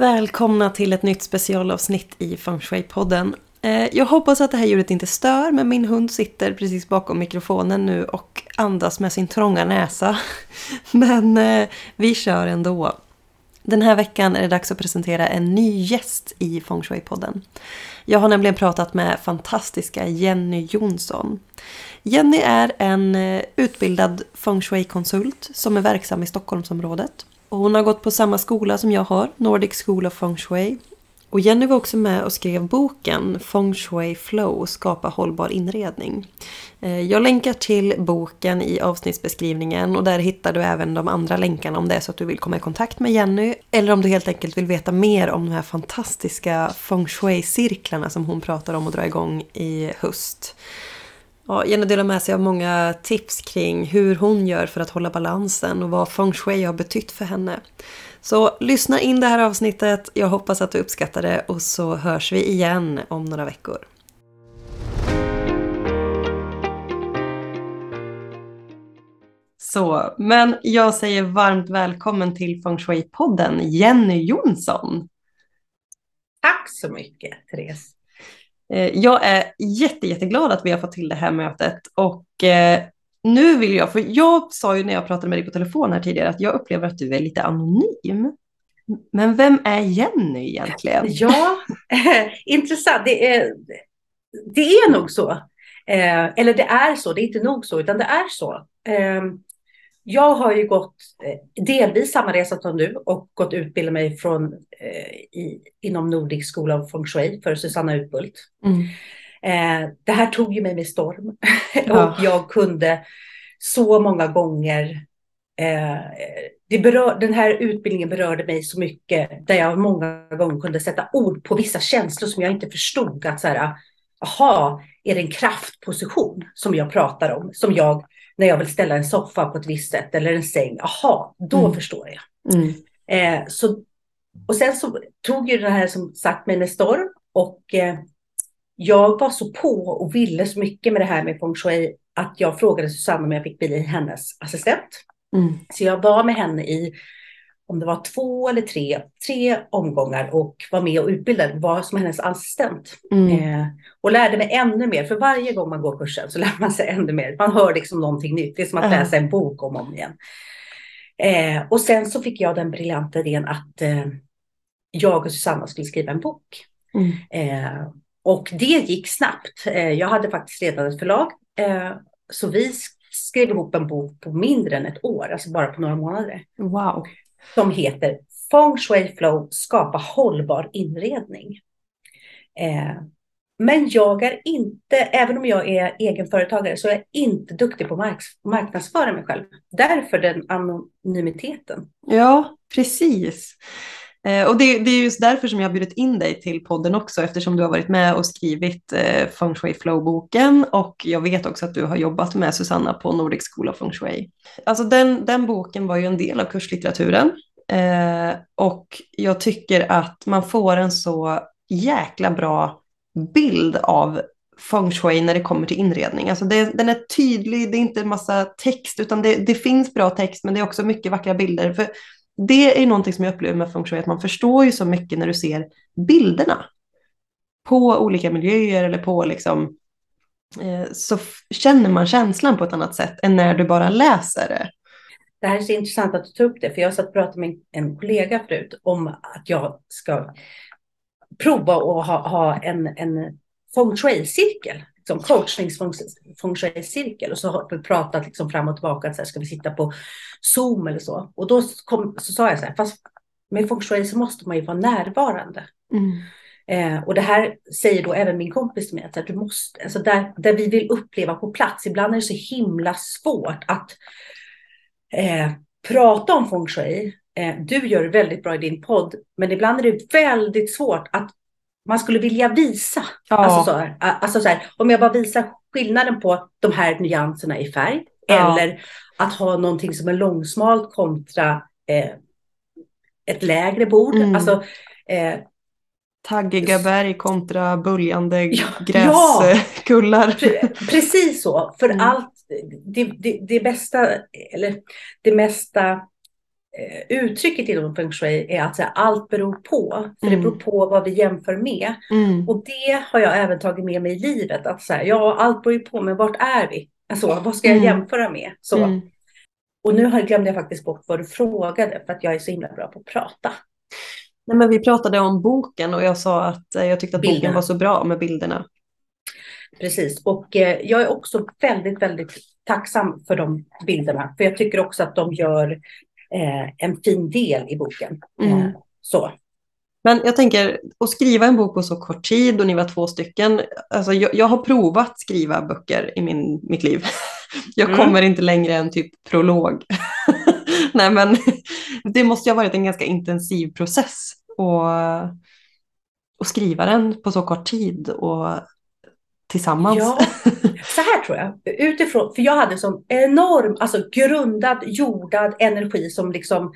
Välkomna till ett nytt specialavsnitt i Feng Shui-podden. Eh, jag hoppas att det här ljudet inte stör, men min hund sitter precis bakom mikrofonen nu och andas med sin trånga näsa. Men eh, vi kör ändå. Den här veckan är det dags att presentera en ny gäst i Feng Shui-podden. Jag har nämligen pratat med fantastiska Jenny Jonsson. Jenny är en eh, utbildad Feng Shui-konsult som är verksam i Stockholmsområdet. Och hon har gått på samma skola som jag har, Nordic School of Feng Shui. Och Jenny var också med och skrev boken Feng Shui Flow, skapa hållbar inredning. Eh, jag länkar till boken i avsnittsbeskrivningen och där hittar du även de andra länkarna om det är så att du vill komma i kontakt med Jenny. Eller om du helt enkelt vill veta mer om de här fantastiska Feng Shui-cirklarna som hon pratar om att dra igång i höst. Ja, Jenny delar med sig av många tips kring hur hon gör för att hålla balansen och vad feng shui har betytt för henne. Så lyssna in det här avsnittet, jag hoppas att du uppskattar det och så hörs vi igen om några veckor. Så, men jag säger varmt välkommen till Feng Shui-podden Jenny Jonsson. Tack så mycket, Therese. Eh, jag är jätte, jätteglad att vi har fått till det här mötet och eh, nu vill jag, för jag sa ju när jag pratade med dig på telefon här tidigare att jag upplever att du är lite anonym. Men vem är Jenny egentligen? Ja, eh, intressant. Det är, det är nog så. Eller det är så, det är inte nog så, utan det är så. Ehm, jag har ju gått delvis samma resa som du och gått utbilda mig från, i, inom Nordisk skola av feng shui för Susanna Utbult. Mm. Eh, det här tog ju mig med storm ja. och jag kunde så många gånger eh, det berör, den här utbildningen berörde mig så mycket där jag många gånger kunde sätta ord på vissa känslor som jag inte förstod. Att så här, aha, är det en kraftposition som jag pratar om? Som jag när jag vill ställa en soffa på ett visst sätt eller en säng. Aha, då mm. förstår jag. Mm. Eh, så, och sen så tog ju det här som sagt mig med storm och eh, jag var så på och ville så mycket med det här med feng shui att jag frågade Susanne om jag fick bli hennes assistent. Mm. Så jag var med henne i om det var två eller tre, tre omgångar och var med och utbildade, var som hennes assistent. Mm. Eh, och lärde mig ännu mer, för varje gång man går kursen så lär man sig ännu mer. Man hör liksom någonting nytt, det är som att läsa en bok om och om igen. Eh, och sen så fick jag den briljanta idén att eh, jag och Susanna skulle skriva en bok. Mm. Eh, och det gick snabbt. Eh, jag hade faktiskt redan ett förlag, eh, så vi skrev ihop en bok på mindre än ett år, alltså bara på några månader. Wow som heter Feng Shui Flow skapa hållbar inredning. Men jag är inte, även om jag är egenföretagare, så är jag inte duktig på att marknadsföra mig själv. Därför den anonymiteten. Ja, precis. Eh, och det, det, är just därför som jag har bjudit in dig till podden också, eftersom du har varit med och skrivit eh, Feng Shui Flow-boken och jag vet också att du har jobbat med Susanna på Nordic School of Feng Shui. Alltså den, den boken var ju en del av kurslitteraturen eh, och jag tycker att man får en så jäkla bra bild av feng shui när det kommer till inredning. Alltså det, den är tydlig, det är inte en massa text utan det, det finns bra text men det är också mycket vackra bilder. För det är någonting som jag upplever med feng shui, att man förstår ju så mycket när du ser bilderna på olika miljöer eller på liksom, eh, så känner man känslan på ett annat sätt än när du bara läser det. Det här är så intressant att du tog upp det, för jag satt och pratade med en kollega förut om att jag ska prova att ha, ha en, en feng shui-cirkel liksom coachningsfeng shui-cirkel och så har vi pratat liksom fram och tillbaka, att så här, ska vi sitta på Zoom eller så? Och då kom, så sa jag så här, fast med feng shui så måste man ju vara närvarande. Mm. Eh, och det här säger då även min kompis till mig, att du måste, alltså där, där vi vill uppleva på plats, ibland är det så himla svårt att eh, prata om feng shui du gör det väldigt bra i din podd, men ibland är det väldigt svårt att man skulle vilja visa. Ja. Alltså, så här, alltså så här, om jag bara visar skillnaden på de här nyanserna i färg, Ja. eller att ha någonting som är långsmalt kontra eh, ett lägre bord. Mm. Alltså, eh, Taggiga berg kontra böljande Ja, ja. gräskullar. Pre- Precis så, för Mm. allt, det, det, det bästa, eller det mesta eh, uttrycket inom feng shui är att säga, allt beror på, för Mm. det beror på vad vi jämför med. Mm. Och det har jag även tagit med mig i livet, att säga, ja, allt beror ju på, men vart är vi? Alltså, vad ska jag Mm. jämföra med? Så. Mm. Och nu har- glömde jag faktiskt bort vad du frågade, för att jag är så himla bra på att prata. Nej, men vi pratade om boken och jag sa att eh, jag tyckte att boken Bilderna. var så bra med bilderna. Precis, och eh, jag är också väldigt, väldigt tacksam för de bilderna. För jag tycker också att de gör eh, en fin del i boken. Mm. Eh, så. Men jag tänker, att skriva en bok på så kort tid och ni var två stycken. Alltså jag, jag har provat skriva böcker i min, mitt liv. Jag Mm. kommer inte längre än typ prolog. Nej men det måste ju ha varit en ganska intensiv process att, att skriva den på så kort tid och tillsammans. Ja, så här tror jag. Utifrån, för jag hade sån enorm, alltså grundad, jordad energi som liksom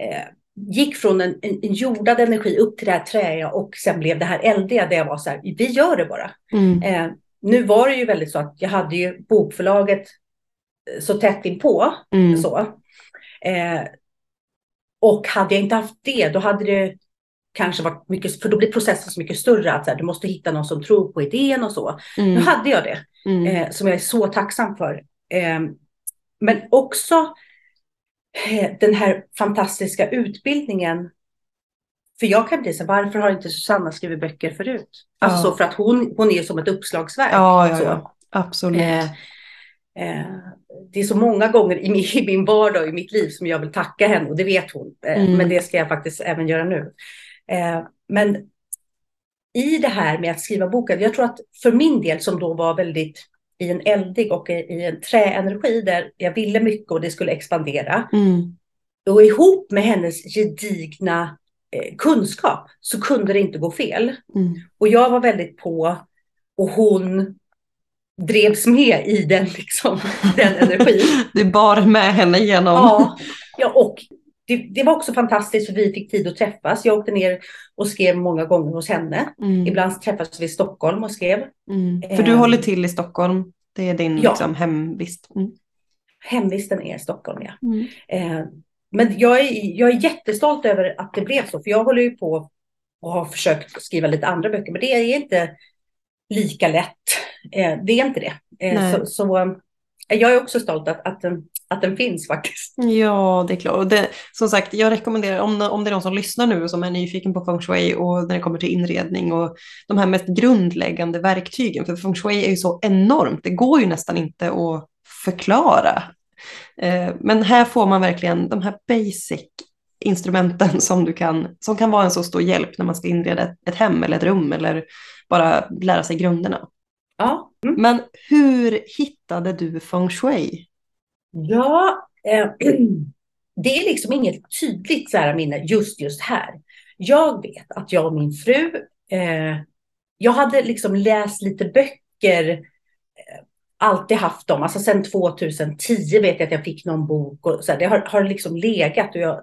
eh, gick från en, en, en jordad energi upp till det här träiga och sen blev det här eldiga där jag var så här, vi gör det bara. Mm. Eh, nu var det ju väldigt så att jag hade ju bokförlaget eh, så tätt inpå. Mm. Så. Eh, och hade jag inte haft det, då hade det kanske varit mycket, för då blir processen så mycket större. Att så här, du måste hitta någon som tror på idén och så. Nu Mm. hade jag det, Mm. eh, som jag är så tacksam för. Eh, men också eh, den här fantastiska utbildningen. För jag kan bli så varför har inte Susanna skrivit böcker förut? Alltså Ja. för att hon, hon är som ett uppslagsverk. Ja, ja, ja. Absolut. Eh, eh, det är så många gånger i min, i min vardag i mitt liv som jag vill tacka henne och det vet hon. Eh, Mm. Men det ska jag faktiskt även göra nu. Men i det här med att skriva boken, jag tror att för min del som då var väldigt i en eldig och i, en träenergi där jag ville mycket och det skulle expandera. Mm. Och ihop med hennes gedigna eh, kunskap så kunde det inte gå fel. Mm. Och jag var väldigt på och hon drevs med i den, liksom, den energin. Du bar med henne genom. Ja, ja och det, det var också fantastiskt för vi fick tid att träffas. Jag åkte ner och skrev många gånger hos henne. Mm. Ibland träffades vi i Stockholm och skrev. Mm. För du Ehm. håller till i Stockholm. Det är din Ja. liksom, hemvist. Mm. Hemvisten är Stockholm, ja. Mm. Eh, men jag är, jag är jättestolt över att det blev så, för jag håller ju på och har försökt skriva lite andra böcker, men det är inte lika lätt. Eh, det är inte det. Eh, så så eh, jag är också stolt att, att, den, att den finns faktiskt. Ja, det är klart. Och det, som sagt, jag rekommenderar om, om det är någon som lyssnar nu som är nyfiken på feng shui och när det kommer till inredning och de här mest grundläggande verktygen. För feng shui är ju så enormt. Det går ju nästan inte att förklara. Eh, men här får man verkligen de här basic instrumenten som, du kan, som kan vara en så stor hjälp när man ska inreda ett, ett hem eller ett rum eller bara lära sig grunderna. Ja, mm. Men hur hittade du feng shui? Ja eh, det är liksom inget tydligt så här minne just just här. Jag vet att jag och min fru, eh, jag hade liksom läst lite böcker eh, alltid haft dem. Alltså sedan 2010 vet jag att jag fick någon bok. Och så här, det har, har liksom legat. Och jag,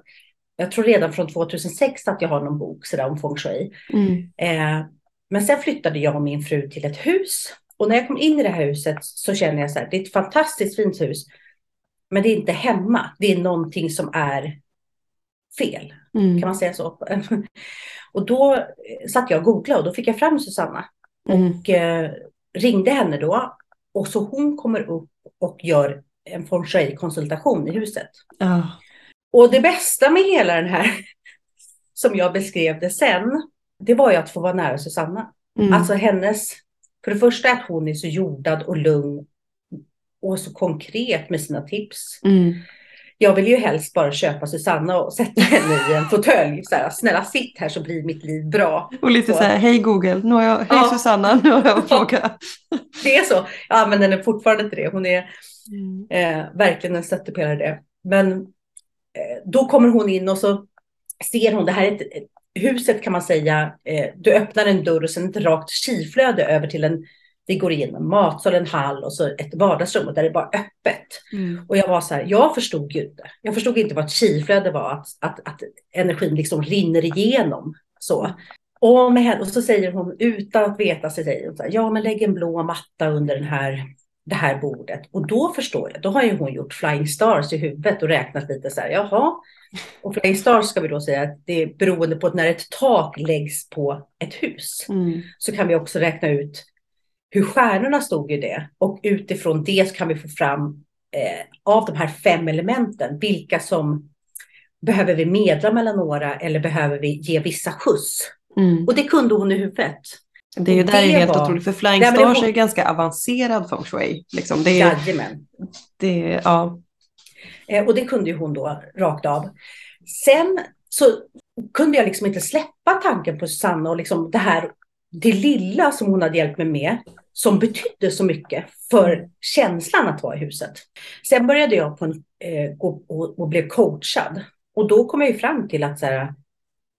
jag tror redan från 2006 att jag har någon bok så där, om feng shui. Mm. Eh, men sen flyttade jag och min fru till ett hus. Och när jag kom in i det här huset så känner jag så här, det är ett fantastiskt fint hus. Men det är inte hemma. Det är någonting som är fel. Mm. Kan man säga så? och då eh, satt jag och googlade och då fick jag fram Susanna. Mm. Och eh, ringde henne då. Och så hon kommer upp och gör en feng shui-konsultation i huset. Ja. Och det bästa med hela den här, som jag beskrev det sen, det var ju att få vara nära Susanna. Mm. Alltså hennes, för det första att hon är så jordad och lugn och så konkret med sina tips. Mm. Jag vill ju helst bara köpa Susanna och sätta henne i en fåtölj. Så här, snälla sitt här så blir mitt liv bra. Och lite Så. så här, hej Google, nu har jag, hej Ja. Susanna, nu har jag en fråga. Det är så. Ja, men den är fortfarande inte det. Hon är Mm. eh, verkligen en stöttepelare det. Men eh, då kommer hon in och så ser hon, det här är ett, huset kan man säga, eh, du öppnar en dörr och sen ett rakt kiflöde över till en, vi går igenom matsal, en hall och så ett vardagsrum och där det är bara öppet. Mm. Och jag var så här, jag förstod ju inte. Jag förstod inte vad ett kiflöde var, att, att, att energin liksom rinner igenom. Så. Och, med henne, och så säger hon utan att veta, så säger hon så här, ja men lägg en blå matta under den här, det här bordet. Och då förstår jag, då har ju hon gjort Flying Stars i huvudet och räknat lite så här, jaha. Och Flying Stars ska vi då säga att det är beroende på att när ett tak läggs på ett hus mm. så kan vi också räkna ut hur stjärnorna stod i det. Och utifrån det kan vi få fram eh, av de här fem elementen vilka som behöver vi medla mellan några eller behöver vi ge vissa skjuts? Mm. Och det kunde hon i huvudet. Det är ju där det är helt var... otroligt, för Flying Nej, Stars hon... är ganska avancerad feng shui. Liksom. Det är, Jajamän. Det, ja. Eh, och det kunde ju hon då rakt av. Sen så kunde jag liksom inte släppa tanken på Susanna och liksom det här, det lilla som hon hade hjälpt mig med, som betydde så mycket för känslan att vara i huset. Sen började jag på en, eh, gå och, och blev coachad. Och då kom jag ju fram till att så här,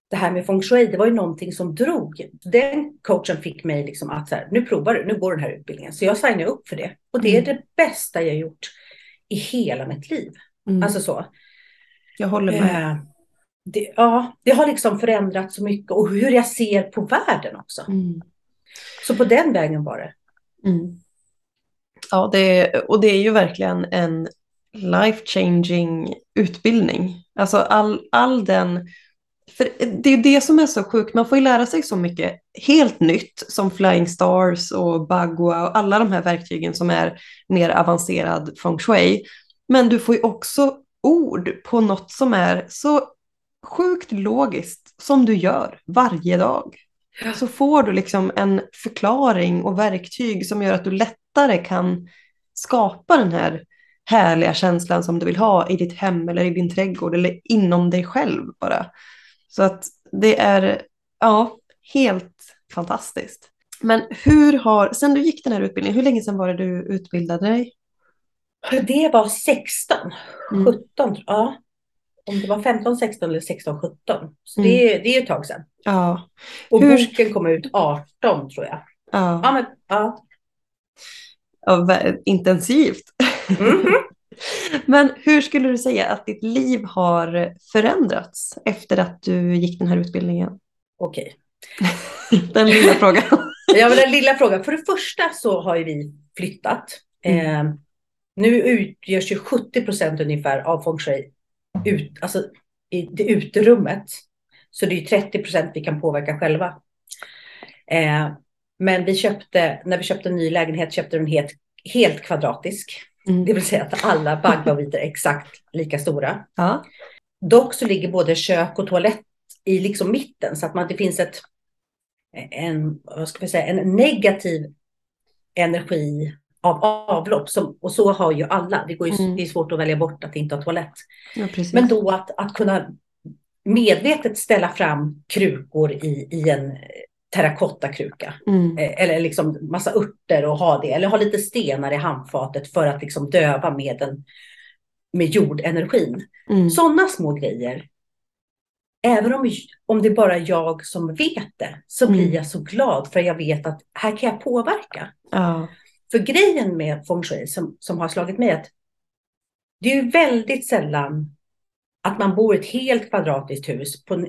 det här med feng shui, det var ju någonting som drog. Den coachen fick mig liksom att så här, nu provar du, nu går den här utbildningen. Så jag signade upp för det. Och det är mm. det bästa jag gjort i hela mitt liv. Mm. Alltså så. Jag håller med. Eh, det, ja, det har liksom förändrat så mycket och hur jag ser på världen också. Mm. Så på den vägen var det. Mm. Ja, det, och det är ju verkligen en life changing utbildning. Alltså all, all den för det är det som är så sjukt, man får ju lära sig så mycket helt nytt som Flying Stars och Bagua och alla de här verktygen som är mer avancerad feng shui. Men du får ju också ord på något som är så sjukt logiskt som du gör varje dag. Ja. Så får du liksom en förklaring och verktyg som gör att du lättare kan skapa den här härliga känslan som du vill ha i ditt hem eller i din trädgård eller inom dig själv bara. Så att det är ja, helt fantastiskt. Men hur har, sen du gick den här utbildningen, hur länge sedan var det du utbildade dig? Det var 16, 17, mm. ja. Om det var 15, 16 eller 16, 17. Så mm. det, är, det är ett tag sedan. Ja. Och hur... boken kom ut 18 tror jag. Ja. Ja, men, ja. ja intensivt. Mm -hmm. Men hur skulle du säga att ditt liv har förändrats efter att du gick den här utbildningen? Okej. den lilla frågan. ja, men den lilla frågan. För det första så har ju vi flyttat. Mm. Eh, nu utgörs ju 70 procent ungefär av feng shui ut, alltså, i det uterummet. Så det är ju 30 procent vi kan påverka själva. Eh, men vi köpte, när vi köpte en ny lägenhet köpte den helt, helt kvadratisk. Mm. Det vill säga att alla baggbaviter är exakt lika stora. Ja. Dock så ligger både kök och toalett i liksom mitten så att man, det finns ett, en, vad ska vi säga, en negativ energi av avlopp. Som, och så har ju alla. Det, går ju, mm. det är svårt att välja bort att inte ha toalett. Ja, Men då att, att kunna medvetet ställa fram krukor i, i en terrakottakruka. Mm. Eh, eller liksom massa örter och ha det. Eller ha lite stenar i handfatet för att liksom döva med, den, med jordenergin. Mm. Sådana små grejer. Även om, om det är bara jag som vet det så blir mm. jag så glad för jag vet att här kan jag påverka. Ja. För grejen med feng shui som, som har slagit mig att det är ju väldigt sällan att man bor i ett helt kvadratiskt hus på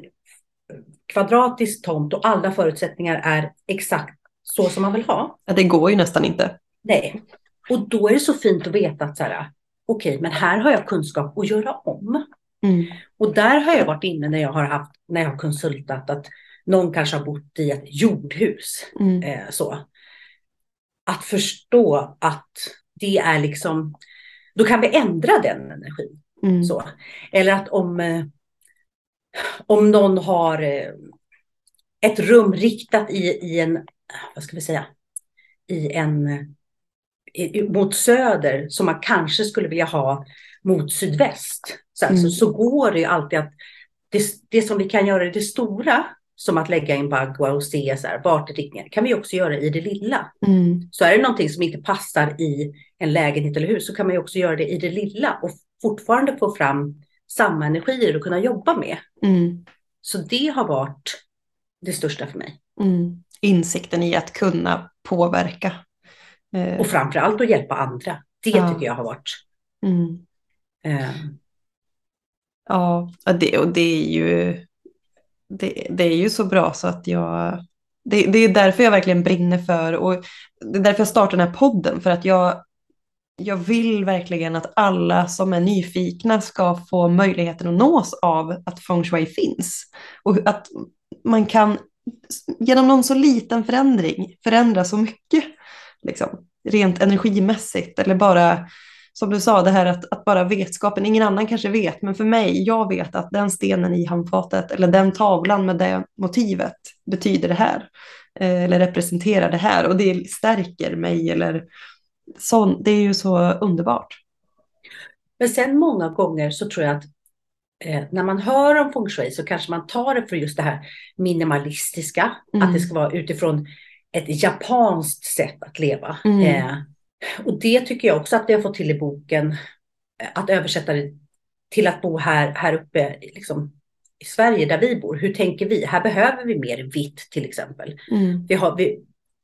kvadratisk tomt och alla förutsättningar är exakt så som man vill ha. Ja, det går ju nästan inte. Nej, och då är det så fint att veta att så här, okej, okay, men här har jag kunskap att göra om. Mm. Och där har jag varit inne när jag har haft, när jag har konsultat att någon kanske har bott i ett jordhus. Mm. Eh, så. Att förstå att det är liksom, då kan vi ändra den energin. Mm. Så. Eller att om eh, om någon har eh, ett rum riktat i, i en, vad ska vi säga, i en, i, mot söder som man kanske skulle vilja ha mot sydväst. Så, mm. så, så, går det ju alltid att det, det som vi kan göra i det stora, som att lägga in bagua och se så här, vart är riktningen, kan vi också göra i det lilla. Mm. Så är det någonting som inte passar i en lägenhet eller hus så kan man ju också göra det i det lilla och fortfarande få fram samma energier att kunna jobba med. Mm. Så det har varit det största för mig. Mm. Insikten i att kunna påverka. Eh, Och framförallt att hjälpa andra. Det Ja. tycker jag har varit. mm. Eh, Ja, det, och det är ju det, det är ju så bra så att jag det, det är därför jag verkligen brinner för och det är därför jag startar den här podden för att jag jag vill verkligen att alla som är nyfikna ska få möjligheten att nås av att feng shui finns. Och att man kan genom någon så liten förändring förändra så mycket liksom, rent energimässigt eller bara som du sa, det här att, att bara vetskapen, ingen annan kanske vet, men för mig, jag vet att den stenen i handfatet eller den tavlan med det motivet betyder det här. eh, Eller representerar det här och det stärker mig eller sånt. Det är ju så underbart. Men sen många gånger så tror jag att eh, när man hör om feng shui så kanske man tar det för just det här minimalistiska. Mm. Att det ska vara utifrån ett japanskt sätt att leva. Mm. Eh, och det tycker jag också att vi har fått till i boken. eh, Att översätta det till att bo här, här uppe liksom, i Sverige där vi bor. Hur tänker vi? Här behöver vi mer vitt till exempel. Mm. Vi har, vi,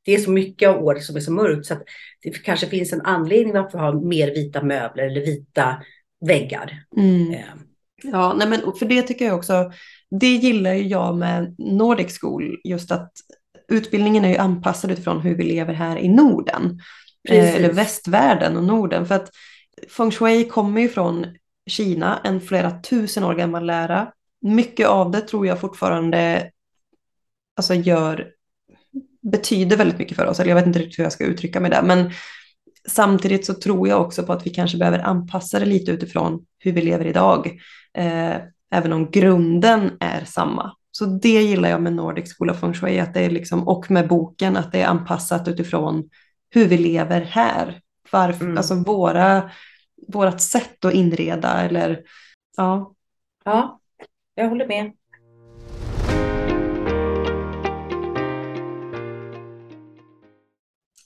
det är så mycket av året som är så mörkt så att det kanske finns en anledning varför vi har mer vita möbler eller vita väggar. Mm. Eh, Ja, nej men för det tycker jag också, det gillar ju jag med Nordic School, just att utbildningen är ju anpassad utifrån hur vi lever här i Norden. Precis. Eh, eller västvärlden och Norden. För att feng shui kommer ju från Kina, en flera tusen år gammal lära. Mycket av det tror jag fortfarande alltså gör, betyder väldigt mycket för oss. Eller jag vet inte riktigt hur jag ska uttrycka mig där. Men samtidigt så tror jag också på att vi kanske behöver anpassa det lite utifrån hur vi lever idag. Eh, även om grunden är samma. Så det gillar jag med Nordic School of Feng Shui, att det är liksom, och med boken, att det är anpassat utifrån hur vi lever här. Varför, Mm. Alltså våra, vårat sätt att inreda eller ja. ja, jag håller med.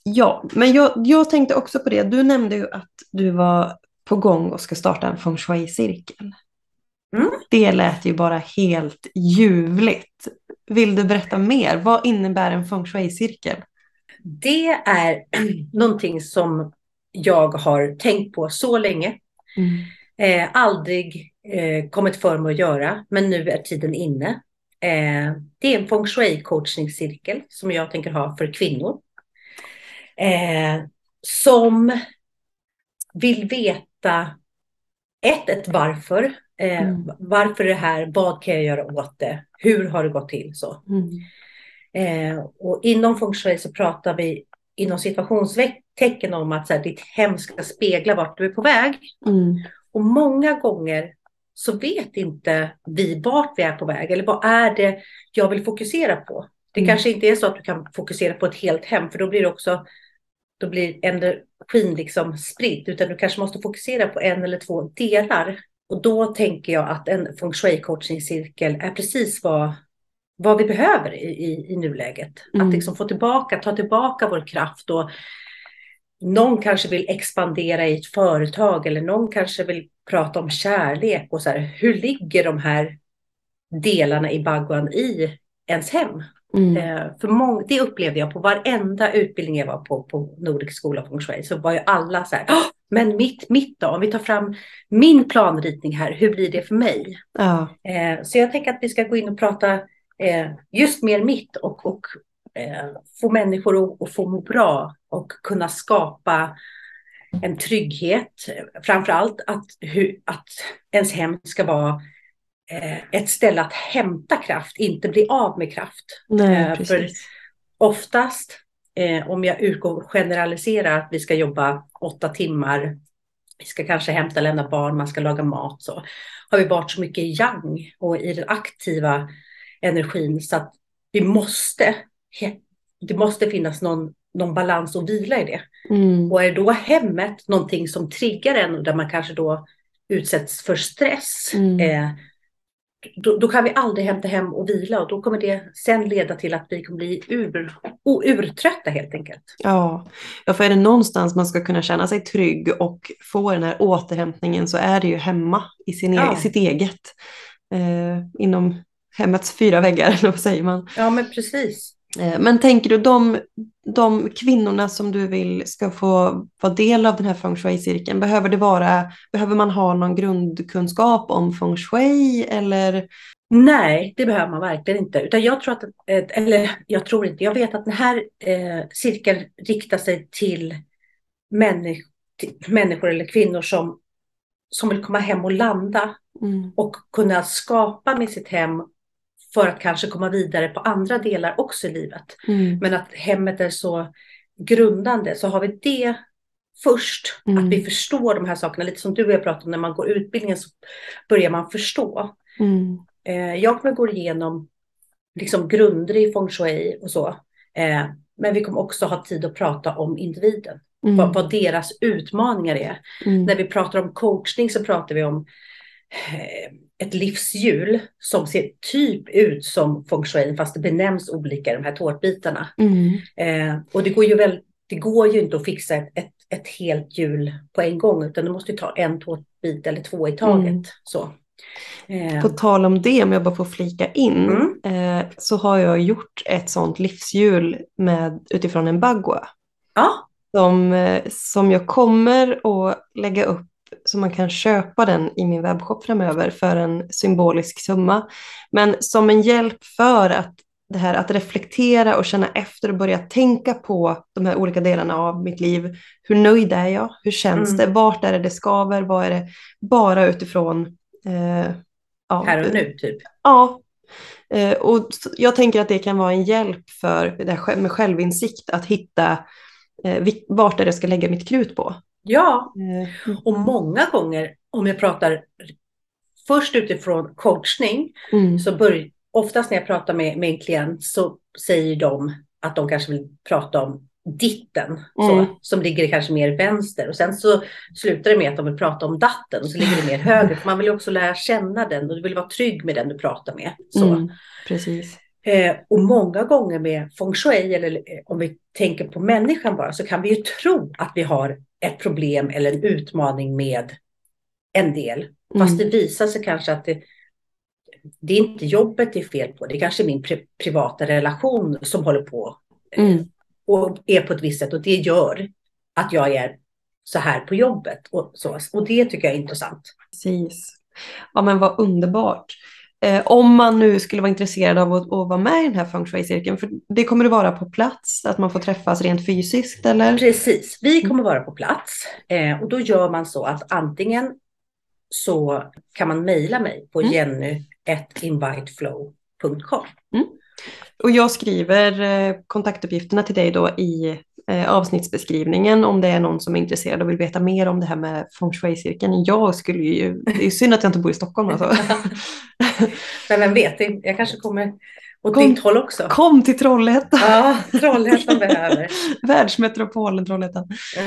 Ja, men jag, jag tänkte också på det. Du nämnde ju att du var på gång och ska starta en feng shui-cirkel. Mm. Det lät ju bara helt ljuvligt. Vill du berätta mer? Vad innebär en feng shui-cirkel? Det är någonting som jag har tänkt på så länge. Eh, aldrig eh, kommit för mig att göra, men nu är tiden inne. Eh, det är en feng shui coachningscirkel som jag tänker ha för kvinnor. Eh, som vill veta ett, ett varför. Eh, Mm. Varför det här? Vad kan jag göra åt det? Hur har det gått till? Så. Mm. Eh, och inom feng shui så pratar vi inom situationstecken om att så här, ditt hem ska spegla vart du är på väg. Mm. Och många gånger så vet inte vi vart vi är på väg eller vad är det jag vill fokusera på. Det Mm. kanske inte är så att du kan fokusera på ett helt hem för då blir det också då blir energin liksom spridd utan du kanske måste fokusera på en eller två delar. Och då tänker jag att en feng shui coachingcirkel är precis vad, vad vi behöver i, i, i nuläget. Mm. Att liksom få tillbaka, ta tillbaka vår kraft och någon kanske vill expandera i ett företag eller någon kanske vill prata om kärlek och så här, hur ligger de här delarna i Bhagwan i ens hem? Mm. Eh, för mång- det upplevde jag på varenda utbildning jag var på, på Nordic School of Feng Shui, så var ju alla så här, "Åh, men mitt, mitt då, om vi tar fram min planritning här, hur blir det för mig? Ja. Eh, så jag tänker att vi ska gå in och prata eh, just mer mitt och, och eh, få människor att, att få må bra och kunna skapa en trygghet. Framför allt att, hur, att ens hem ska vara eh, ett ställe att hämta kraft, inte bli av med kraft. Nej, Eh, för oftast, eh, om jag utgår generaliserar att vi ska jobba åtta timmar, vi ska kanske hämta, lämna barn, man ska laga mat, så har vi varit så mycket i yang och i den aktiva energin så att vi måste, det måste finnas någon, någon balans och vila i det. Mm. Och är då hemmet någonting som triggar en och där man kanske då utsätts för stress, Mm. eh, då, då, kan vi aldrig hämta hem och vila och då kommer det sen leda till att vi kommer bli ur, urtrötta helt enkelt. Ja. ja, för är det någonstans man ska kunna känna sig trygg och få den här återhämtningen så är det ju hemma i sin ja. e sitt eget. Eh, inom hemmets fyra väggar, eller vad säger man? Ja, men precis. Eh, men tänker du de, de kvinnorna som du vill ska få vara del av den här feng shui-cirkeln, behöver, det vara, behöver man ha någon grundkunskap om feng shui eller? Nej, det behöver man verkligen inte. Utan jag tror att, eller jag tror inte, jag vet att den här eh, cirkeln riktar sig till, människ till människor eller kvinnor som, som vill komma hem och landa mm. och kunna skapa med sitt hem för att kanske komma vidare på andra delar också i livet. Mm. Men att hemmet är så grundande, så har vi det först, mm. att vi förstår de här sakerna, lite som du och jag pratade om, när man går utbildningen så börjar man förstå. Mm. Eh, jag kommer gå igenom liksom grunder i feng shui och så, eh, men vi kommer också ha tid att prata om individen, mm. vad, vad, deras utmaningar är. Mm. När vi pratar om coachning så pratar vi om eh, ett livshjul som ser typ ut som feng shui fast det benämns olika de här tårtbitarna. Mm. Eh, och det går, ju väl, det går ju inte att fixa ett, ett, ett helt hjul på en gång utan du måste ta en tårtbit eller två i taget. Mm. Så. Eh. På tal om det, om jag bara får flika in, mm. eh, så har jag gjort ett sånt livshjul med, utifrån en bagua. Ja. Som, eh, som jag kommer att lägga upp så man kan köpa den i min webbshop framöver för en symbolisk summa. Men som en hjälp för att det här att reflektera och känna efter och börja tänka på de här olika delarna av mitt liv. Hur nöjd är jag? Hur känns mm. det? Vart är det det skaver? Vad är det? Bara utifrån... Eh, ja, här och nu typ? Ja. Eh, och jag tänker att det kan vara en hjälp för det här med självinsikt att hitta eh, vart är det jag ska lägga mitt krut på. Ja, mm. och många gånger om jag pratar först utifrån coachning mm. så börjar oftast när jag pratar med, med en klient så säger de att de kanske vill prata om ditten mm. så, som ligger kanske mer vänster och sen så slutar det med att de vill prata om datten och så ligger det mer höger. För man vill också lära känna den och du vill vara trygg med den du pratar med. Så. Mm, precis. Eh, och många gånger med feng shui, eller eh, om vi tänker på människan bara, så kan vi ju tro att vi har ett problem eller en utmaning med en del. Fast mm. det visar sig kanske att det, det är inte jobbet det är fel på, det är kanske min pri privata relation som håller på eh, mm. och är på ett visst sätt och det gör att jag är så här på jobbet. Och, så. och det tycker jag är intressant. Precis. Ja men vad underbart. Eh, om man nu skulle vara intresserad av att, att vara med i den här feng shui-cirkeln, för det kommer att vara på plats, att man får träffas rent fysiskt eller? Precis, vi kommer vara på plats eh, och då gör man så att antingen så kan man mejla mig på mm. jenny.inviteflow.com. Mm. Och jag skriver eh, kontaktuppgifterna till dig då i avsnittsbeskrivningen om det är någon som är intresserad och vill veta mer om det här med feng shui-cirkeln. Jag skulle ju, det är synd att jag inte bor i Stockholm alltså. Men vem vet, jag kanske kommer åt kom, ditt håll också. Kom till Trollhättan. Ja, Trollhättan behöver. Världsmetropolen Trollhättan. Ja.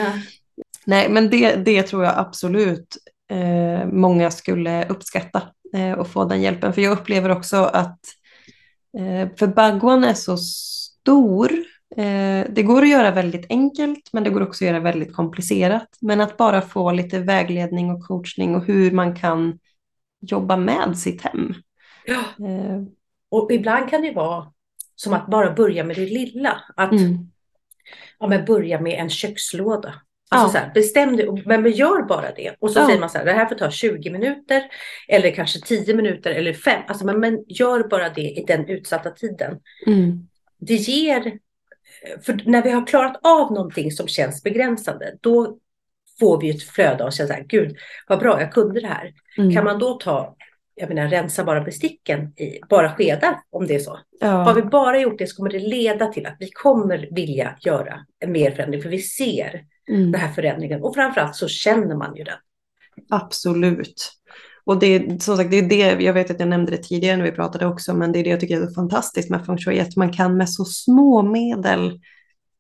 Nej, men det, det tror jag absolut eh, många skulle uppskatta eh, och få den hjälpen. För jag upplever också att eh, för Bagwan är så stor Eh, det går att göra väldigt enkelt men det går också att göra väldigt komplicerat. Men att bara få lite vägledning och coachning och hur man kan jobba med sitt hem. Ja. Eh. Och ibland kan det vara som att bara börja med det lilla. Att mm. ja, men börja med en kökslåda. Alltså ja. så här, bestäm dig, men gör bara det. Och så ja. säger man så här, det här får ta 20 minuter eller kanske 10 minuter eller 5. Alltså, men, men gör bara det i den utsatta tiden. Mm. Det ger för när vi har klarat av någonting som känns begränsande, då får vi ett flöde och känner så här, gud vad bra, jag kunde det här. Mm. Kan man då ta, jag menar rensa bara besticken i bara skedar om det är så. Ja. Har vi bara gjort det så kommer det leda till att vi kommer vilja göra en mer förändring, för vi ser mm. den här förändringen och framförallt så känner man ju den. Absolut. Och det, som sagt, det är det, jag vet att jag nämnde det tidigare när vi pratade också, men det är det jag tycker är så fantastiskt med feng shui, att man kan med så små medel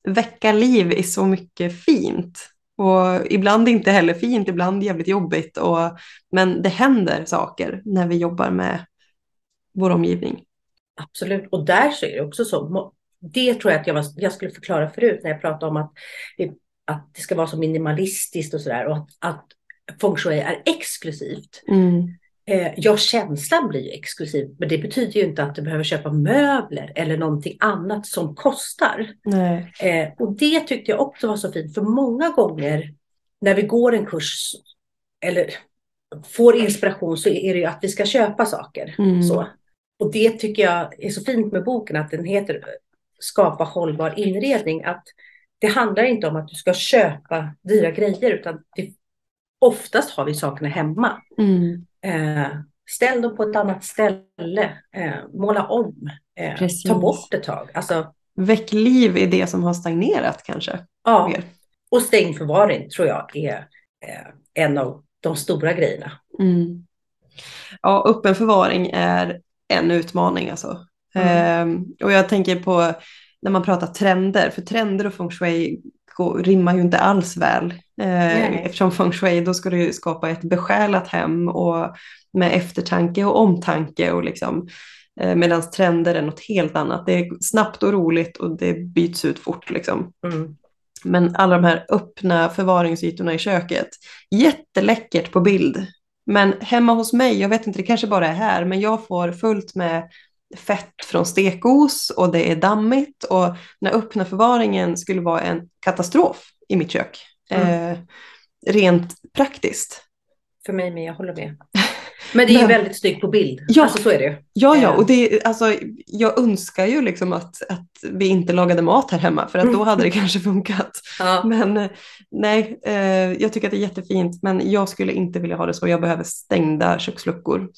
väcka liv i så mycket fint. Och ibland inte heller fint, ibland jävligt jobbigt. Och, men det händer saker när vi jobbar med vår omgivning. Absolut, och där så är det också så. Det tror jag att jag, var, jag skulle förklara förut när jag pratade om att det, att det ska vara så minimalistiskt och sådär och att, att feng shui är exklusivt. Mm. Eh, ja, känslan blir ju exklusiv, men det betyder ju inte att du behöver köpa möbler eller någonting annat som kostar. Eh, och det tyckte jag också var så fint, för många gånger när vi går en kurs eller får inspiration så är det ju att vi ska köpa saker. Mm. Så. Och det tycker jag är så fint med boken, att den heter Skapa hållbar inredning. Att det handlar inte om att du ska köpa dyra grejer, utan det, oftast har vi sakerna hemma. Mm. Eh, ställ dem på ett annat ställe, eh, måla om, eh, ta bort ett tag. Alltså, Väck liv i det som har stagnerat kanske. ja. Mer. Och stängd förvaring tror jag är eh, en av de stora grejerna. Mm. Ja, öppen förvaring är en utmaning alltså. Mm. Ehm, och jag tänker på när man pratar trender, för trender och feng shui går, rimmar ju inte alls väl. Nej. eftersom feng shui, då ska du ju skapa ett besjälat hem och med eftertanke och omtanke och liksom eh, Medan trender är något helt annat. Det är snabbt och roligt och det byts ut fort. Liksom. Mm. Men alla de här öppna förvaringsytorna i köket, jätteläckert på bild. Men hemma hos mig, jag vet inte, det kanske bara är här, men jag får fullt med fett från stekos och det är dammigt och den öppna förvaringen skulle vara en katastrof i mitt kök. Mm. Eh, rent praktiskt. För mig med, jag håller med. Men det är ju väldigt snyggt på bild. Ja. Alltså så är det. Ja, ja, Eh. och det, alltså, jag önskar ju liksom att, att vi inte lagade mat här hemma för att då hade det kanske funkat. Ja. Men eh, nej, eh, jag tycker att det är jättefint men jag skulle inte vilja ha det så. Jag behöver stängda köksluckor.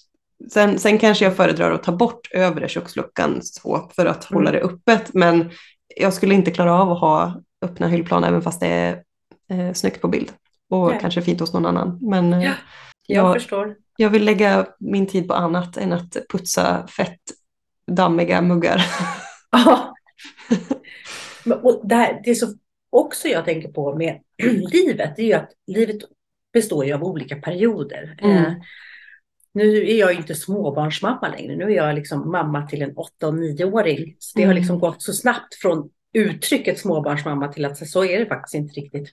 Sen, sen kanske jag föredrar att ta bort övre köksluckan så för att hålla Mm. det öppet men jag skulle inte klara av att ha öppna hyllplan även fast det är eh, snyggt på bild och Nej. kanske fint hos någon annan. Men eh, Ja. Jag jag, förstår. jag vill lägga min tid på annat än att putsa fett dammiga muggar. Ja. Och det, här, det som också jag tänker på med livet, det är ju att livet består ju av olika perioder. Mm. Nu är jag inte småbarnsmamma längre. Nu är jag liksom mamma till en åtta och nioåring. Så det har Mm. liksom gått så snabbt från uttrycket småbarnsmamma till att så är det faktiskt inte riktigt.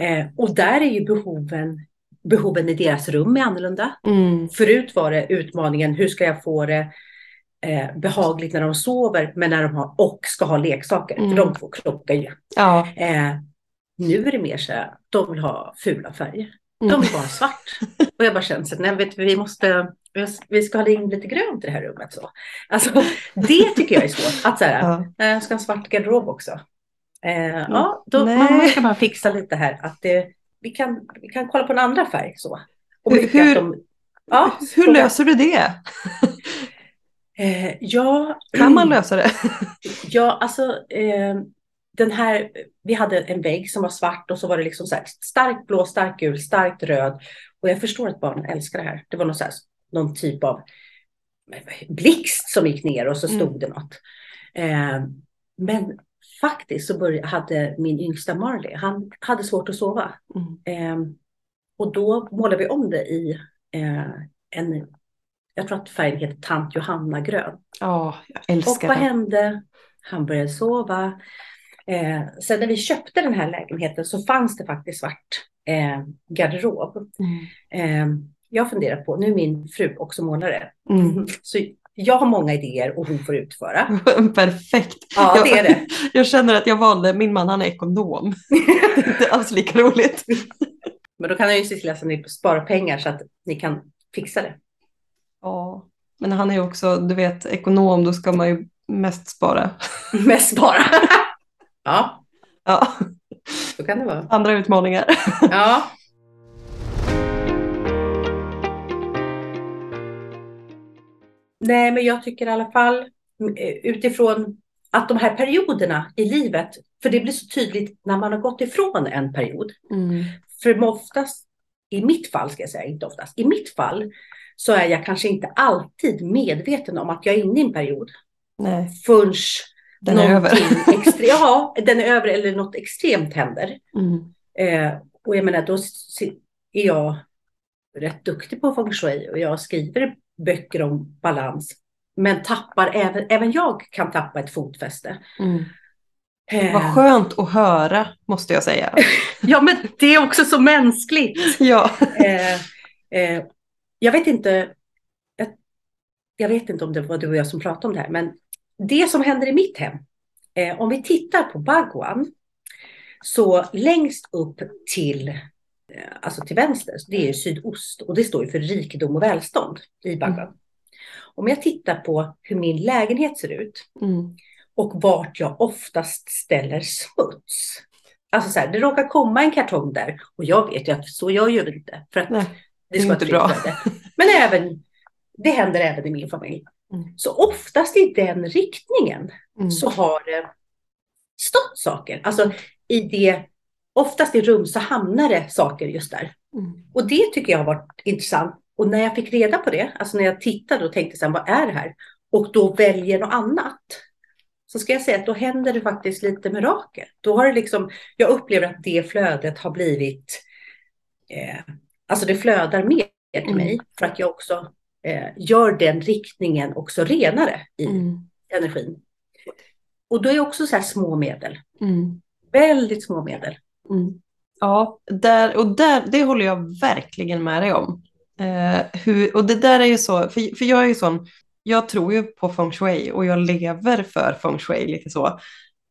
Eh, och där är ju behoven, behoven i deras rum är annorlunda. Mm. Förut var det utmaningen, hur ska jag få det eh, behagligt när de sover, men när de har, och ska ha leksaker, Mm. för de två krockar ju. Ja. Eh, nu är det mer så här, de vill ha fula färger. De Mm. bara ha svart. Och jag bara känner så här, nej vet vi måste, vi ska ha in lite grönt i det här rummet. Så. Alltså, det tycker jag är svårt. Att så här, Ja. "Nej, jag ska ha en svart garderob också. Eh, ja, då, Nej. man ska bara fixa lite här. Att det, vi, kan, vi kan kolla på en andra färg. Så. Och Hur- att de, ja, Hur löser du det? Eh, ja, Kan man lösa det? ja, alltså eh, den här, vi hade en vägg som var svart och så var det liksom så här starkt blå, starkt gul, starkt röd. Och jag förstår att barnen älskar det här. Det var någon, här, någon typ av blixt som gick ner och så Mm. stod det något. Eh, men faktiskt så började, hade min yngsta Marley, han hade svårt att sova. Mm. Eh, och då målade vi om det i eh, en, jag tror att färgen heter Tant Johanna grön. Ja, jag Och älskar vad det. hände? Han började sova. Eh, sen när vi köpte den här lägenheten så fanns det faktiskt svart eh, garderob. Mm. Eh, jag funderar på, nu är min fru också målare, Mm. så jag har många idéer och hon får utföra. Perfekt. Ja, jag, det är det. Jag känner att jag valde, min man han är ekonom. Det är inte alls lika roligt. Men då kan jag ju se till att ni sparar pengar så att ni kan fixa det. Ja. Men han är ju också, du vet, ekonom, då ska man ju mest spara. Mest spara. Ja, Ja, så kan det vara. andra utmaningar. Ja. Nej, men jag tycker i alla fall eh, utifrån att de här perioderna i livet, för det blir så tydligt när man har gått ifrån en period. Mm. För oftast, i mitt fall ska jag säga, inte oftast, i mitt fall så är jag kanske inte alltid medveten om att jag är inne i en period Nej, förrän den är över. extre- ja, den är över eller något extremt händer. Mm. Eh, och jag menar, då är jag rätt duktig på feng shui och jag skriver böcker om balans. men tappar även, även jag kan tappa ett fotfäste. Mm. Eh, Vad skönt att höra, måste jag säga. ja, men det är också så mänskligt. ja. Eh, eh, jag vet inte. Jag, vet inte om det var du och jag som pratade om det här, men det som händer i mitt hem. Eh, om vi tittar på Bhagwan. Så längst upp till, eh, alltså till vänster, det är sydost och det står ju för rikedom och välstånd i Bhagwan. Om jag tittar på hur min lägenhet ser ut Mm. och vart jag oftast ställer smuts. Alltså så här, det råkar komma en kartong där och jag vet ju att så gör jag inte. För att Nej, det är ska inte vara bra. Men även, det händer även i min familj. Mm. Så oftast i den riktningen Mm. så har det stått saker. Alltså i det, oftast i rum så hamnar det saker just där. Mm. Och det tycker jag har varit intressant. Och när jag fick reda på det, alltså när jag tittade och tänkte sen vad är det här? Och då väljer något annat. Så ska jag säga att då händer det faktiskt lite mirakel. Då har det liksom, jag upplever att det flödet har blivit, eh, alltså det flödar mer till Mm. mig. För att jag också eh, gör den riktningen också renare i Mm. energin. Och då är också så här små medel. Mm. Väldigt små medel. Mm. Ja, där, och där, det håller jag verkligen med dig om. Eh, hur, och det där är ju så, för, för jag är ju sån, jag tror ju på feng shui och jag lever för feng shui lite så.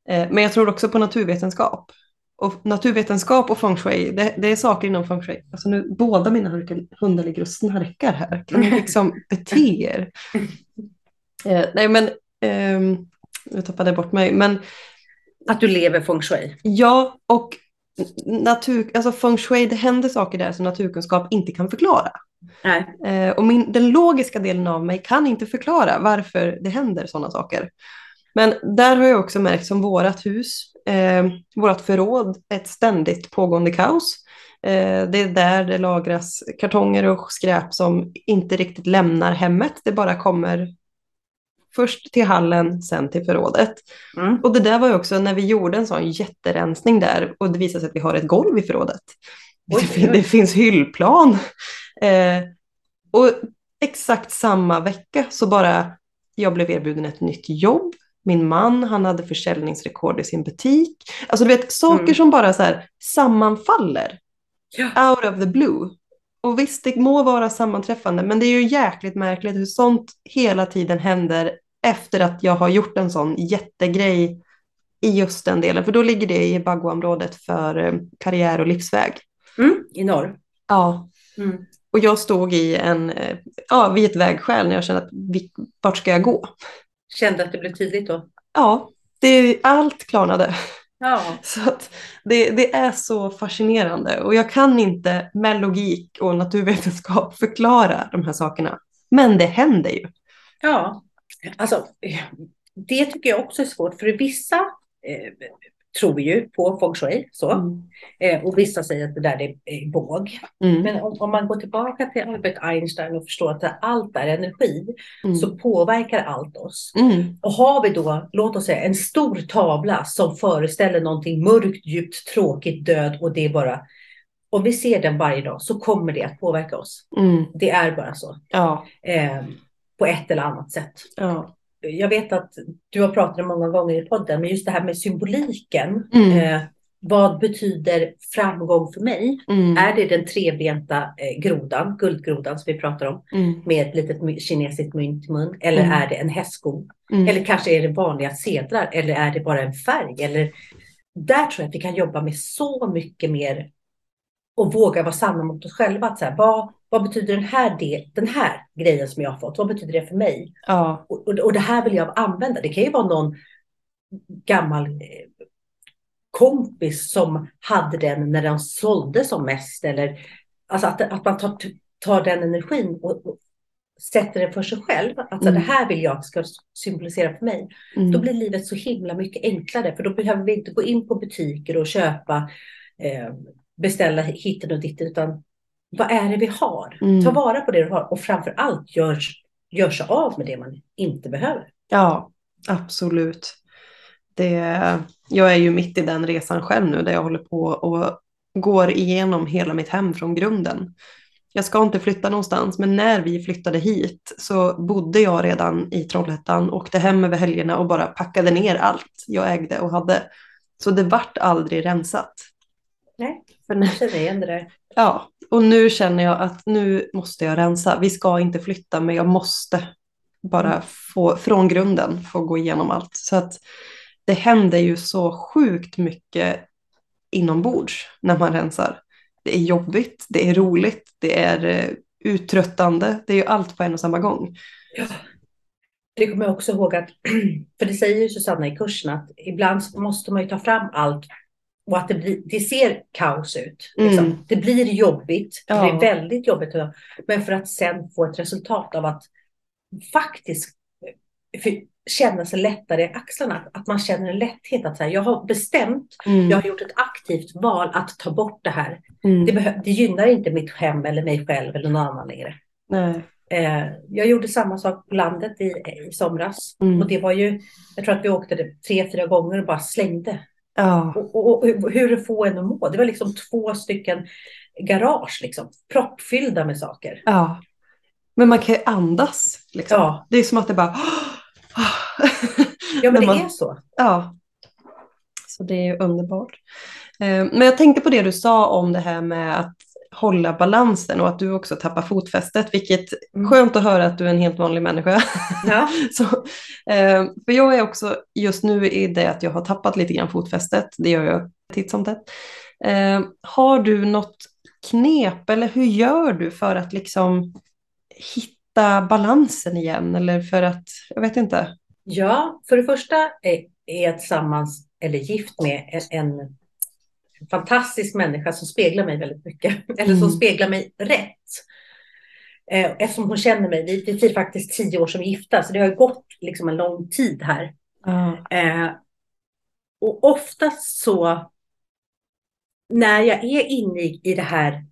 Eh, men jag tror också på naturvetenskap. Och naturvetenskap och feng shui, det, det är saker inom feng shui. Alltså nu, båda mina hund- hundar ligger och snarkar här. Kan ni liksom bete er? Eh, nej men, ehm, jag tappade bort mig. Men Att du lever feng shui. Ja, och natur, alltså feng shui, det händer saker där som naturkunskap inte kan förklara. Nej. Eh, och min, den logiska delen av mig kan inte förklara varför det händer sådana saker. Men där har jag också märkt som vårat hus, eh, vårat förråd, ett ständigt pågående kaos. Eh, det är där det lagras kartonger och skräp som inte riktigt lämnar hemmet. Det bara kommer först till hallen, sen till förrådet. Mm. Och det där var ju också när vi gjorde en sån jätterensning där och det visade sig att vi har ett golv i förrådet. Oj, det, det finns hyllplan. Eh, och exakt samma vecka så bara, jag blev erbjuden ett nytt jobb. Min man, han hade försäljningsrekord i sin butik. Alltså du vet, saker Mm. som bara så här sammanfaller Ja. out of the blue. Och visst, det må vara sammanträffande, men det är ju jäkligt märkligt hur sånt hela tiden händer efter att jag har gjort en sån jättegrej i just den delen. För då ligger det i Bagua-området för eh, karriär och livsväg. Mm. I norr. Ja. Mm. Och jag stod i en, eh, ja, vid ett vägskäl när jag kände att vart ska jag gå? Kände att det blev tydligt då. Ja, det, allt klarnade. Ja. Så det, det är så fascinerande och jag kan inte med logik och naturvetenskap förklara de här sakerna. Men det händer ju. Ja. Alltså, det tycker jag också är svårt. För vissa eh, tror ju på feng shui. Så. Mm. Eh, och vissa säger att det där är båg. Mm. Men om, om man går tillbaka till Albert Einstein och förstår att allt är energi. Mm. Så påverkar allt oss. Mm. Och har vi då, låt oss säga, en stor tavla som föreställer någonting mörkt, djupt, tråkigt, död och det är bara... Om vi ser den varje dag så kommer det att påverka oss. Mm. Det är bara så. Ja, Eh, på ett eller annat sätt. ja. Jag vet att du har pratat om många gånger i podden, men just det här med symboliken. Mm. Eh, vad betyder framgång för mig? Mm. Är det den trebenta eh, grodan, guldgrodan som vi pratar om, Mm. med ett litet kinesiskt mynt i mun? Eller Mm. är det en hästsko? Mm. Eller kanske är det vanliga sedlar? Eller är det bara en färg? Eller... Där tror jag att vi kan jobba med så mycket mer och våga vara sanna mot oss själva. Att så här, vad, vad betyder den här, del, den här grejen som jag har fått? Vad betyder det för mig? Ja. Och, och, och det här vill jag använda. Det kan ju vara någon gammal eh, kompis som hade den när den sålde som mest. Eller, alltså att, att man tar, tar den energin och, och sätter den för sig själv. Att så, Mm. det här vill jag ska symbolisera för mig. Mm. Då blir livet så himla mycket enklare. För då behöver vi inte gå in på butiker och köpa, eh, beställa hitten och ditten. Utan vad är det vi har? Mm. Ta vara på det du har. Och framför allt gör, gör sig av med det man inte behöver. Ja, absolut. Det, jag är ju mitt i den resan själv nu där jag håller på och går igenom hela mitt hem från grunden. jag ska inte flytta någonstans, men när vi flyttade hit så bodde jag redan i Trollhättan, åkte hem över helgerna och bara packade ner allt jag ägde och hade. Så det vart aldrig rensat. Nej, För jag när, känner igen det där. ja, och nu känner jag att nu måste jag rensa. Vi ska inte flytta, men jag måste bara Mm. få från grunden få gå igenom allt. Så att det händer ju så sjukt mycket inombords när man rensar. Det är jobbigt, det är roligt, det är eh, uttröttande. Det är ju allt på en och samma gång. Ja. Det kommer jag också ihåg att, för det säger ju Susanna i kursen, att ibland måste man ju ta fram allt och att det, blir, det ser kaos ut. Liksom. Mm. Det blir jobbigt, det Ja. blir väldigt jobbigt, men för att sen få ett resultat av att faktiskt eh, känna sig lättare i axlarna, att man känner en lätthet att säga, jag har bestämt, Mm. jag har gjort ett aktivt val att ta bort det här. Mm. Det, det gynnar inte mitt hem eller mig själv eller någon annan längre. Eh, jag gjorde samma sak på landet i, i somras. Mm. Och det var ju, jag tror att vi åkte tre, fyra gånger och bara slängde. Ja. Och, och, och hur det får en att må. Det var liksom två stycken garage, liksom, proppfyllda med saker. ja. Men man kan ju andas. Liksom. Ja, Det är som att det bara... ja men det man- är så. Ja. Så det är underbart. Eh, Men jag tänkte på det du sa om det här med att hålla balansen och att du också tappar fotfästet, vilket Mm. skönt att höra att du är en helt vanlig människa. Ja. Så, eh, för jag är också just nu i det att jag har tappat lite grann fotfästet, det gör jag titt som tätt. Eh, har du något knep eller hur gör du för att liksom hitta balansen igen eller för att, jag vet inte. ja, för det första är, är jag tillsammans eller gift med en, en fantastisk människa som speglar mig väldigt mycket. Eller som Mm. speglar mig rätt. Eh, Eftersom hon känner mig, vi, vi firar faktiskt tio år som gifta, så det har gått liksom en lång tid här. Eh, och oftast så när jag är inne i, i det här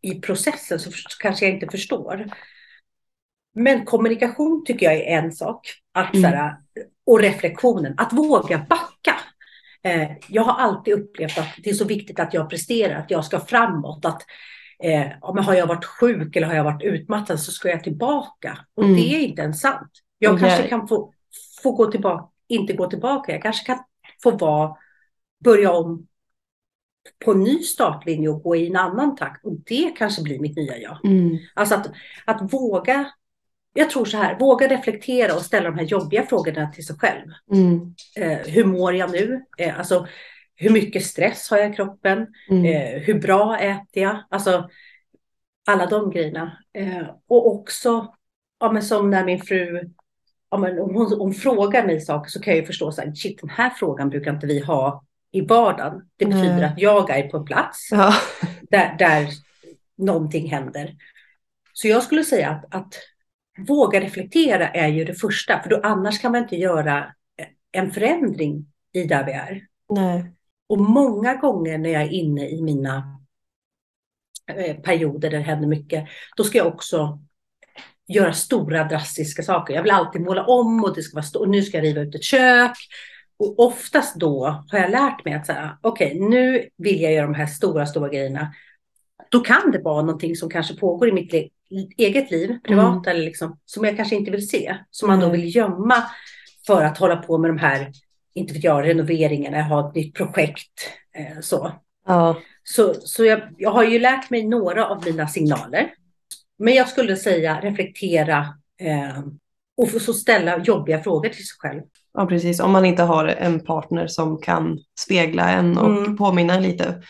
i processen så, så kanske jag inte förstår. Men kommunikation tycker jag är en sak. Att, Mm. här, och reflektionen, att våga backa. Eh, jag har alltid upplevt att det är så viktigt att jag presterar, att jag ska framåt. Att, eh, har jag varit sjuk eller har jag varit utmattad så ska jag tillbaka. Och Mm. det är inte ens sant. Jag Okej. kanske kan få, få gå tillbaka, inte gå tillbaka. Jag kanske kan få vara, börja om på en ny startlinje och gå i en annan takt. Och det kanske blir mitt nya jag. Mm. Alltså att, att våga, jag tror så här, våga reflektera och ställa de här jobbiga frågorna till sig själv. Mm. Eh, hur mår jag nu? Eh, alltså, hur mycket stress har jag i kroppen? Mm. Eh, hur bra äter jag? Alltså, alla de grejerna. Eh, och också, ja, men som när min fru, ja, men om hon, hon frågar mig saker så kan jag ju förstå så här, shit, den här frågan brukar inte vi ha i vardagen. Det betyder Nej. att jag är på en plats Ja. där, där någonting händer. Så jag skulle säga att, att våga reflektera är ju det första, för då annars kan man inte göra en förändring i där vi är. Nej. Och många gånger när jag är inne i mina eh, perioder där det händer mycket, då ska jag också göra stora drastiska saker. Jag vill alltid måla om och det ska vara sto- och nu ska jag riva ut ett kök. Och oftast då har jag lärt mig att säga, okej, nu vill jag göra de här stora, stora grejerna. Då kan det vara någonting som kanske pågår i mitt eget liv, privat eller liksom, som jag kanske inte vill se, som man då vill gömma för att hålla på med de här, inte vet jag, renoveringarna, ha ett nytt projekt. Eh, så Ja. så, så jag, jag har ju lärt mig några av mina signaler. Men jag skulle säga reflektera eh, och så ställa jobbiga frågor till sig själv. ja, precis. Om man inte har en partner som kan spegla en och Mm. påminna lite.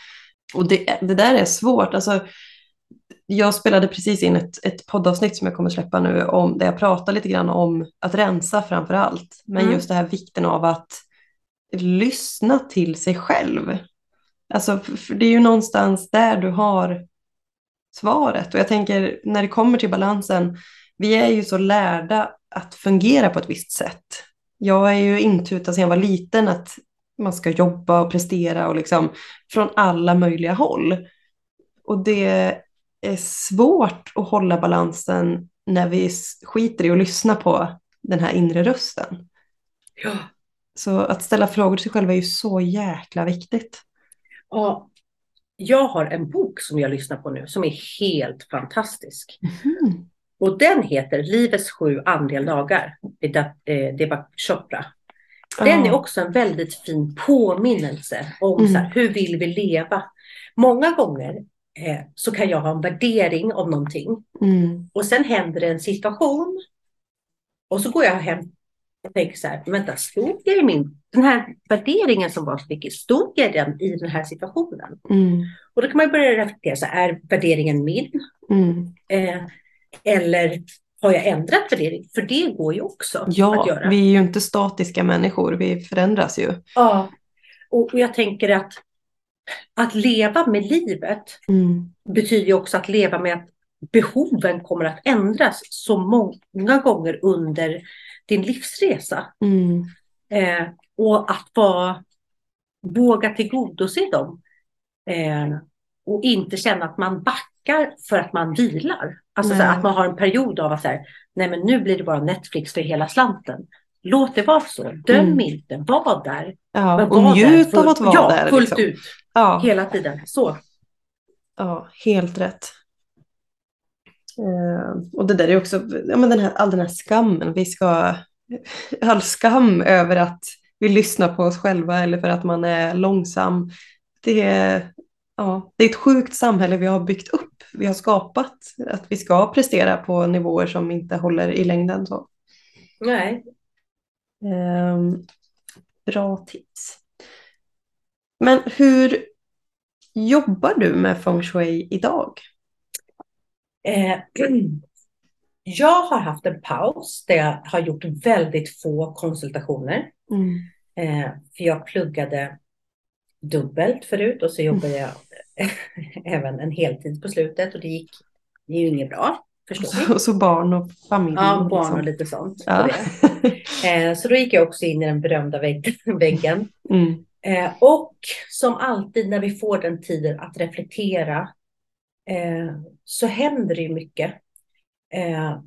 Och det, det där är svårt. Alltså, jag spelade precis in ett, ett poddavsnitt som jag kommer släppa nu om där jag pratar lite grann om att rensa framför allt. Men Mm. just det här vikten av att lyssna till sig själv. Alltså, för det är ju någonstans där du har svaret. Och jag tänker när det kommer till balansen, vi är ju så lärda att fungera på ett visst sätt. Jag är ju intutad sedan jag var liten att man ska jobba och prestera och liksom från alla möjliga håll. Och det är svårt att hålla balansen när vi skiter i att lyssna på den här inre rösten. Ja. Så att ställa frågor till sig själv är ju så jäkla viktigt. Ja. jag har en bok som jag lyssnar på nu som är helt fantastisk. Mm. Och den heter Livets sju andliga lagar. Deepak Chopra. Den är också en väldigt fin påminnelse om Mm. så här, hur vill vi leva. Många gånger eh, så kan jag ha en värdering om någonting Mm. och sen händer det en situation och så går jag hem och tänker så här, vänta, stod jag i min, den här värderingen som var så viktig, stod jag den i den här situationen? Mm. Och då kan man börja reflektera, så här, är värderingen min? Mm. Eh, eller har jag ändrat värdering? För det går ju också att Ja, göra. vi är ju inte statiska människor, vi förändras ju. Ja, och och jag tänker att att leva med livet Mm. betyder ju också att leva med att behoven kommer att ändras så många gånger under din livsresa. Mm. Eh, och att vara, våga tillgodose dem. Eh, och inte känna att man backar för att man vilar. Alltså så här, att man har en period av att så här, nej men nu blir det bara Netflix för hela slanten. Låt det vara så. Döm Mm. inte. Var där. Ja, Men och var njut av att vara ja, där. fullt liksom. ut. Ja, Hela tiden. Så. ja, helt rätt. Eh, och det där är också, ja, men den här, all den här skammen, vi ska, all skam över att vi lyssnar på oss själva eller för att man är långsam. Det är, ja, det är ett sjukt samhälle vi har byggt upp. Vi har skapat att vi ska prestera på nivåer som inte håller i längden. Så. Nej. Ehm, bra tips. Men hur jobbar du med feng shui idag? Eh, jag har haft en paus där jag har gjort väldigt få konsultationer. Mm. Eh, för jag pluggade dubbelt förut och så jobbade jag även en heltid på slutet och det gick det är ju inget bra, förstår ni? Och så barn och familj. Ja, barn liksom. och lite sånt. Ja. Eh, så då gick jag också in i den berömda vägg, väggen. Mm. Eh, och som alltid när vi får den tiden att reflektera eh, så händer det ju mycket. Eh,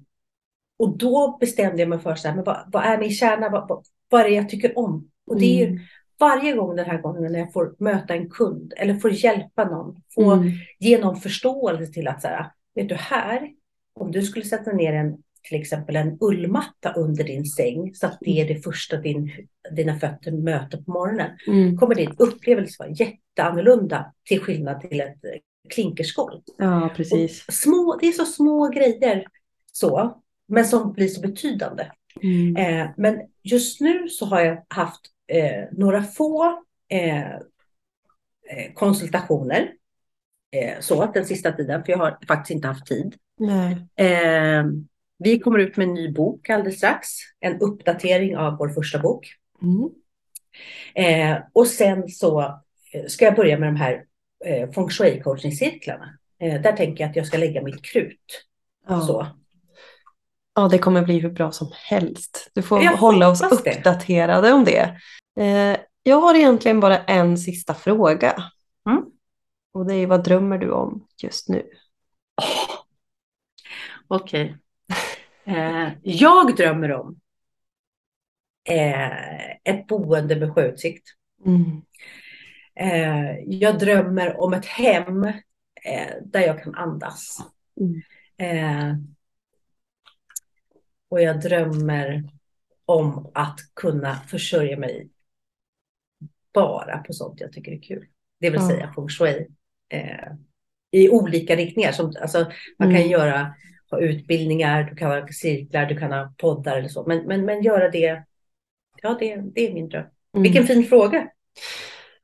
och då bestämde jag mig för så här, men vad, vad är min kärna? Vad, vad, vad är det jag tycker om? Och det är ju Mm. varje gång den här gången när jag får möta en kund eller får hjälpa någon, få Mm. ge någon förståelse till att så här, vet du här, om du skulle sätta ner en till exempel en ullmatta under din säng så att det är det första din, dina fötter möter på morgonen Mm. kommer din upplevelse vara jätteannorlunda till skillnad till ett eh, klinkersgolv. Ja, precis. Små, det är så små grejer så, men som blir så betydande. Mm. Eh, men just nu så har jag haft eh, några få eh, eh, konsultationer eh, så den sista tiden, för jag har faktiskt inte haft tid. Vi kommer ut med en ny bok alldeles strax, en uppdatering av vår första bok. Mm. Eh, och sen så eh, ska jag börja med de här eh, feng shui coachingcirklarna. Eh, där tänker jag att jag ska lägga mitt krut. Ja. Så. ja, det kommer bli hur bra som helst. Du får Jag hålla oss hoppas det. uppdaterade om det. Eh, jag har egentligen bara en sista fråga. Mm. Och det är vad drömmer du om just nu? Okej. Eh, jag drömmer om eh, ett boende med sjöutsikt. Mm. Eh, jag drömmer om ett hem eh, där jag kan andas. Mm. Eh, och jag drömmer om att kunna försörja mig bara på sånt jag tycker är kul. Det vill säga feng shui. Eh, I olika riktningar. Som, alltså, man kan Mm. göra ha utbildningar, du kan ha cirklar, du kan ha poddar eller så. Men, men, men göra det, ja det, det är min dröm. Mm. Vilken fin fråga.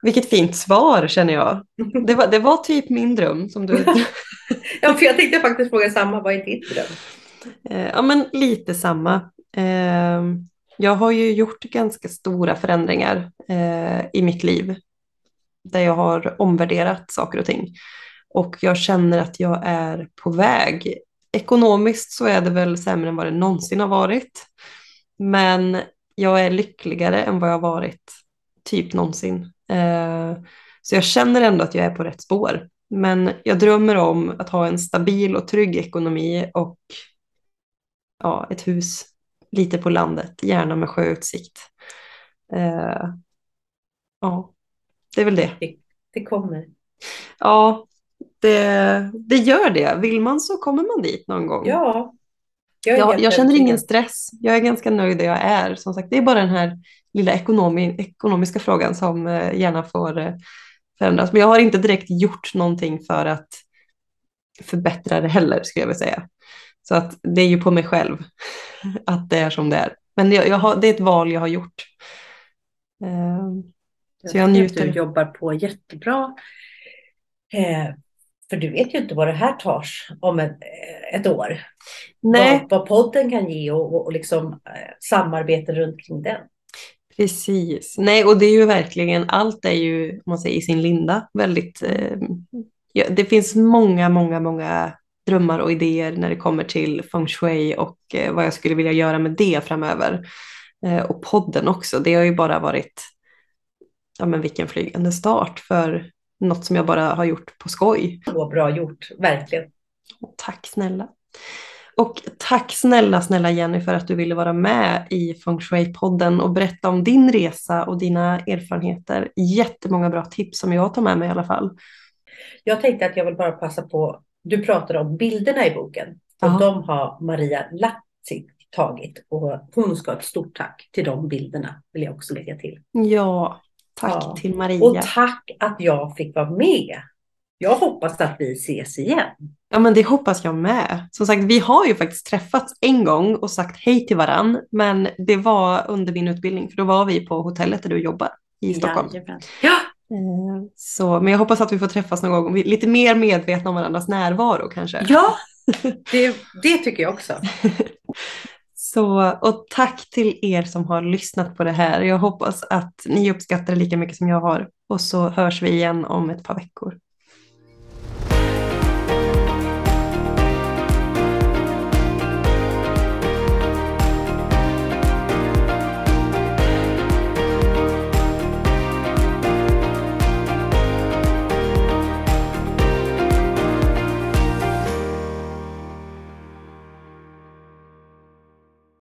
Vilket fint svar känner jag. Det var, det var typ min dröm som du... Ja, för jag tänkte faktiskt fråga samma, vad är ditt dröm? Eh, Ja, men lite samma. Eh, Jag har ju gjort ganska stora förändringar eh, i mitt liv. Där jag har omvärderat saker och ting. Och jag känner att jag är på väg. Ekonomiskt så är det väl sämre än vad det någonsin har varit. Men jag är lyckligare än vad jag har varit typ någonsin. Eh, Så jag känner ändå att jag är på rätt spår. Men jag drömmer om att ha en stabil och trygg ekonomi och ja, ett hus lite på landet, gärna med sjöutsikt. Eh, ja, det är väl det. Det kommer. Ja, det, det gör det. Vill man så kommer man dit någon gång. Ja. Jag, jag, jag känner ingen stress. Jag är ganska nöjd där jag är. Som sagt, det är bara den här lilla ekonomi, ekonomiska frågan som eh, gärna får eh, förändras. Men jag har inte direkt gjort någonting för att förbättra det heller, skulle jag vilja säga. Så att det är ju på mig själv att det är som det är. Men jag, jag har, det är ett val jag har gjort. Eh, så jag att njuter. Du jobbar på jättebra. Eh, för du vet ju inte vad det här tar om ett, ett år. Vad, vad podden kan ge och, och, liksom eh, samarbete runt kring den. precis. Nej, och det är ju verkligen, allt är ju, om man säger i sin linda, väldigt... Eh, ja, det finns många, många, många drömmar och idéer när det kommer till feng shui och eh, vad jag skulle vilja göra med det framöver. Eh, och podden också. Det har ju bara varit, ja men vilken flygande start för något som jag bara har gjort på skoj. Så bra gjort, verkligen. Tack snälla. Och tack snälla, snälla Jenny för att du ville vara med i Feng Shui-podden och berätta om din resa och dina erfarenheter. Jättemånga bra tips som jag tar med mig i alla fall. Jag tänkte att jag vill bara passa på, du pratade om bilderna i boken. Och Ja. de har Maria Latzik tagit. Och hon ska ha ett stort tack till de bilderna, vill jag också lägga till. Ja, tack Ja. till Maria. Och tack att jag fick vara med. Jag hoppas att vi ses igen. Ja, men det hoppas jag med. Som sagt, vi har ju faktiskt träffats en gång och sagt hej till varann, men det var under min utbildning, för då var vi på hotellet där du jobbar i Stockholm. Jajamän. Ja, Eh, Så, men jag hoppas att vi får träffas någon gång lite mer medvetna om varandras närvaro kanske. ja det, det tycker jag också. Så, och tack till er som har lyssnat på det här. Jag hoppas att ni uppskattar det lika mycket som jag har. Och så hörs vi igen om ett par veckor.